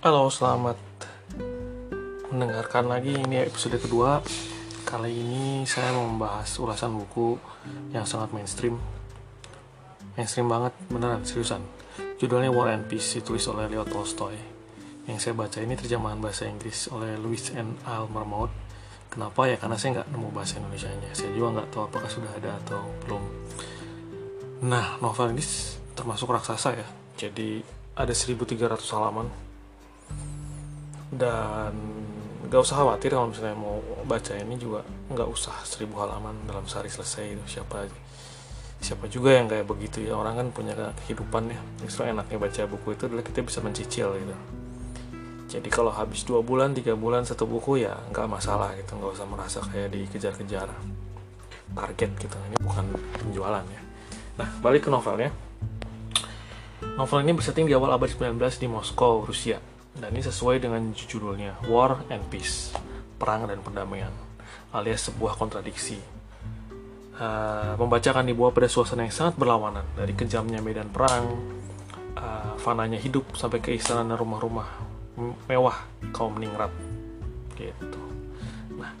Halo, selamat mendengarkan lagi ini episode kedua. Kali ini saya mau membahas ulasan buku yang sangat mainstream. Mainstream banget, beneran, seriusan. Judulnya War and Peace, ditulis oleh Leo Tolstoy. Yang saya baca ini terjemahan bahasa Inggris oleh Louis N. Almermouth. Kenapa ya? Karena saya nggak nemu bahasa Indonesia-nya. Saya juga nggak tahu apakah sudah ada atau belum. Nah, novel ini termasuk raksasa ya. Jadi ada 1300 halaman dan nggak usah khawatir kalau misalnya mau baca ini juga nggak usah seribu halaman dalam sehari selesai itu siapa siapa juga yang kayak begitu ya. Orang kan punya kehidupan ya. Justru enaknya baca buku itu adalah kita bisa mencicil gitu. Jadi kalau habis dua bulan tiga bulan satu buku ya nggak masalah gitu. Nggak usah merasa kayak dikejar-kejar. Target gitu. Ini bukan penjualan ya. Nah balik ke novelnya. Novel ini bersetting di awal abad 19 di Moskow Rusia dan ini sesuai dengan judulnya War and Peace, perang dan perdamaian, alias sebuah kontradiksi. Uh, membacakan dibawa pada suasana yang sangat berlawanan, dari kejamnya medan perang, uh, fananya hidup sampai ke istana rumah-rumah mewah kaum ningrat, gitu. Nah,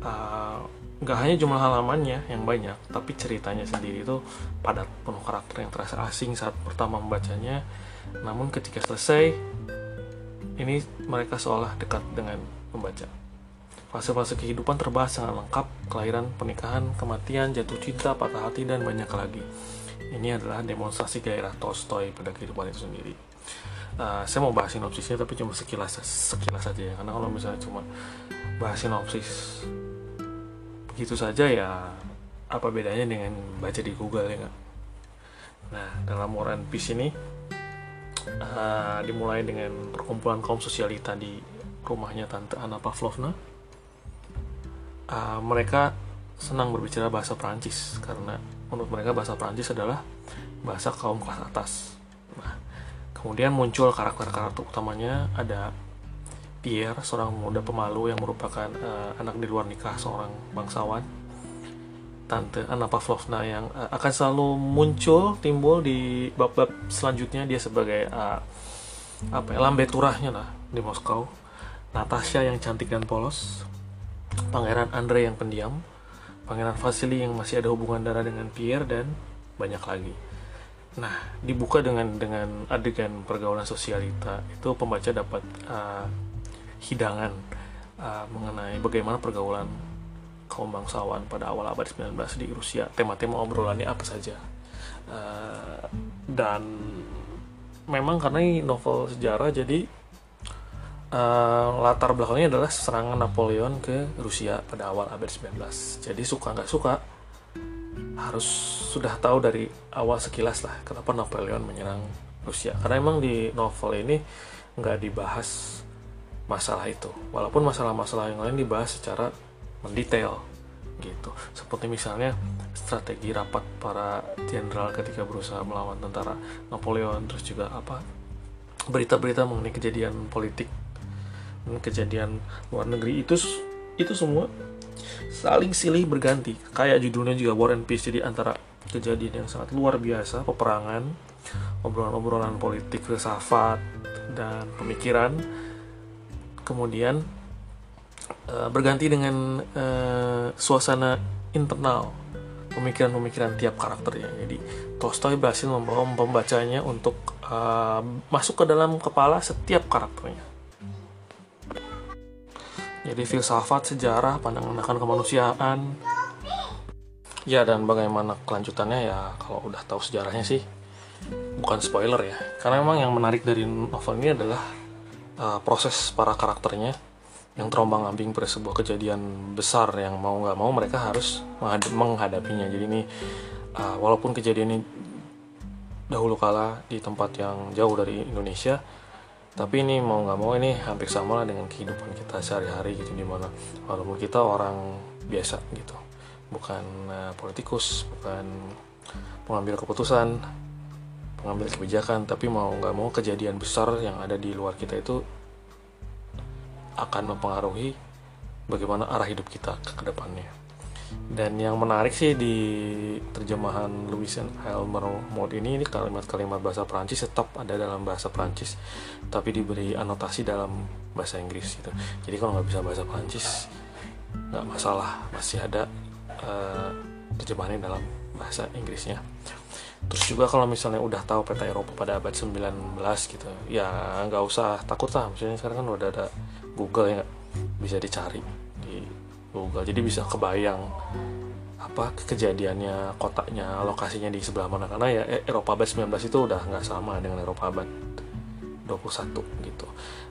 uh, nggak hanya jumlah halamannya yang banyak, tapi ceritanya sendiri itu padat penuh karakter yang terasa asing saat pertama membacanya. Namun ketika selesai, ini mereka seolah dekat dengan membaca. Fase-fase kehidupan terbahas sangat lengkap, kelahiran, pernikahan, kematian, jatuh cinta, patah hati, dan banyak lagi. Ini adalah demonstrasi gairah Tolstoy pada kehidupan itu sendiri. Uh, saya mau bahas sinopsisnya tapi cuma sekilas sekilas saja ya karena kalau misalnya cuma bahas sinopsis begitu saja ya apa bedanya dengan baca di Google ya kan? Nah dalam War and Peace ini uh, dimulai dengan perkumpulan kaum sosialita di rumahnya tante Anna Pavlovna. Uh, mereka senang berbicara bahasa Prancis karena menurut mereka bahasa Prancis adalah bahasa kaum kelas atas. Nah, kemudian muncul karakter-karakter utamanya ada Pierre, seorang muda pemalu yang merupakan uh, anak di luar nikah seorang bangsawan tante Anna Pavlovna yang uh, akan selalu muncul timbul di bab-bab selanjutnya. Dia sebagai uh, apa ya, lambe turahnya lah di Moskow. Natasha yang cantik dan polos. Pangeran Andre yang pendiam. Pangeran Vasily yang masih ada hubungan darah dengan Pierre dan banyak lagi. Nah dibuka dengan dengan adegan pergaulan sosialita. Itu pembaca dapat uh, hidangan uh, mengenai bagaimana pergaulan kaum bangsawan pada awal abad 19 di Rusia. Tema-tema obrolannya apa saja? Uh, dan memang karena ini novel sejarah jadi uh, latar belakangnya adalah serangan Napoleon ke Rusia pada awal abad 19 jadi suka nggak suka harus sudah tahu dari awal sekilas lah kenapa Napoleon menyerang Rusia. Karena emang di novel ini nggak dibahas masalah itu. Walaupun masalah-masalah yang lain dibahas secara mendetail gitu. Seperti misalnya strategi rapat para jenderal ketika berusaha melawan tentara Napoleon terus juga apa berita-berita mengenai kejadian politik dan kejadian luar negeri itu itu semua saling silih berganti. Kayak judulnya juga War and Peace jadi antara kejadian yang sangat luar biasa peperangan obrolan-obrolan politik filsafat dan pemikiran. Kemudian Eh, berganti dengan uh, suasana internal pemikiran-pemikiran tiap karakternya. Jadi Tolstoy berhasil membawa pembacanya untuk uh, masuk ke dalam kepala setiap karakternya. Jadi filsafat, sejarah, pandangan akan kemanusiaan. Ya dan bagaimana kelanjutannya ya kalau udah tahu sejarahnya sih bukan spoiler ya. Karena memang yang menarik dari novel ini adalah uh, proses para karakternya yang terombang ambing pada sebuah kejadian besar yang mau nggak mau mereka harus menghadapinya. Jadi ini uh, walaupun kejadian ini dahulu kala di tempat yang jauh dari Indonesia tapi ini mau nggak mau ini hampir sama lah dengan kehidupan kita sehari-hari gitu di mana walaupun kita orang biasa gitu. Bukan uh, politikus bukan pengambil keputusan pengambil kebijakan tapi mau nggak mau kejadian besar yang ada di luar kita itu akan mempengaruhi bagaimana arah hidup kita ke depannya. dan yang menarik sih di terjemahan Louis Elmer Mode ini ini kalimat-kalimat bahasa Prancis tetap ada dalam bahasa Prancis tapi diberi anotasi dalam bahasa Inggris gitu. Jadi kalau nggak bisa bahasa Prancis nggak masalah. Masih ada uh, terjemahannya dalam bahasa Inggrisnya. Terus juga kalau misalnya udah tahu peta Eropa pada abad 19 gitu ya nggak usah takut lah. Misalnya sekarang kan udah ada Google ya bisa dicari di Google. Jadi bisa kebayang apa kejadiannya kotaknya lokasinya di sebelah mana. Karena ya e, Eropa abad 19 itu udah nggak sama dengan Eropa abad 21 gitu.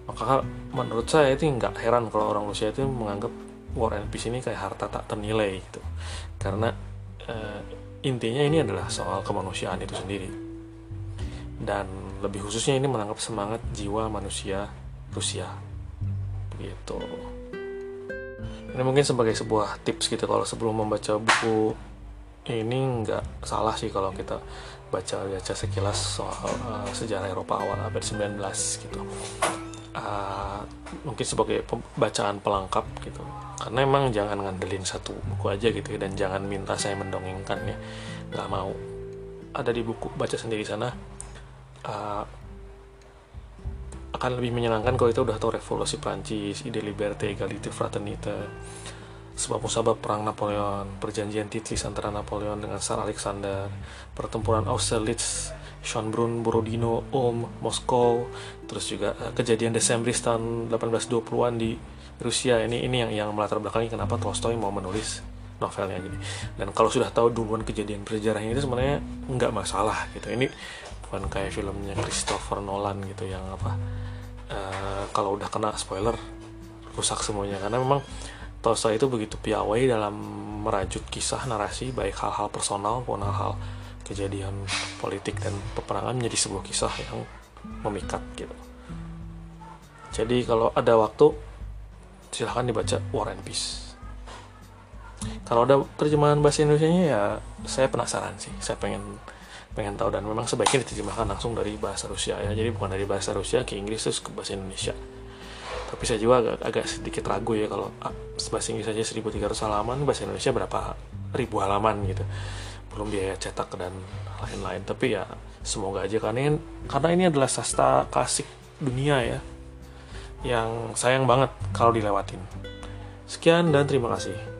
Maka menurut saya itu nggak heran kalau orang Rusia itu menganggap War and Peace ini kayak harta tak ternilai gitu. Karena e, intinya ini adalah soal kemanusiaan itu sendiri. Dan lebih khususnya ini menangkap semangat jiwa manusia Rusia gitu. Ini mungkin sebagai sebuah tips gitu kalau sebelum membaca buku ini nggak salah sih kalau kita baca baca sekilas soal uh, sejarah Eropa awal abad 19 gitu. Uh, mungkin sebagai bacaan pelengkap gitu. Karena emang jangan ngandelin satu buku aja gitu ya, dan jangan minta saya mendongengkan ya. Nggak mau. Ada di buku baca sendiri sana. Uh, akan lebih menyenangkan kalau kita udah tahu revolusi Prancis, ide liberté, égalité, fraternité, sebab musabab perang Napoleon, perjanjian Titlis antara Napoleon dengan Tsar Alexander, pertempuran Austerlitz, Schönbrunn, Borodino, Ulm, Moskow, terus juga uh, kejadian Desember tahun 1820-an di Rusia ini ini yang yang melatar belakangi kenapa Tolstoy mau menulis novelnya gini. Dan kalau sudah tahu duluan kejadian bersejarahnya itu sebenarnya nggak masalah gitu. Ini bukan kayak filmnya Christopher Nolan gitu yang apa uh, kalau udah kena spoiler rusak semuanya karena memang Tolstoy itu begitu piawai dalam merajut kisah narasi baik hal-hal personal maupun hal-hal kejadian politik dan peperangan menjadi sebuah kisah yang memikat gitu. Jadi kalau ada waktu silahkan dibaca War and Peace. Kalau ada terjemahan bahasa Indonesia ya saya penasaran sih. Saya pengen pengen tahu. Dan memang sebaiknya diterjemahkan langsung dari bahasa Rusia ya. Jadi bukan dari bahasa Rusia ke Inggris terus ke bahasa Indonesia. Tapi saya juga agak, agak sedikit ragu ya kalau ah, bahasa Inggris saja 1300 halaman, bahasa Indonesia berapa ribu halaman gitu. Belum biaya cetak dan lain-lain. Tapi ya semoga aja. Karena ini, karena ini adalah sastra klasik dunia ya yang sayang banget kalau dilewatin. Sekian dan terima kasih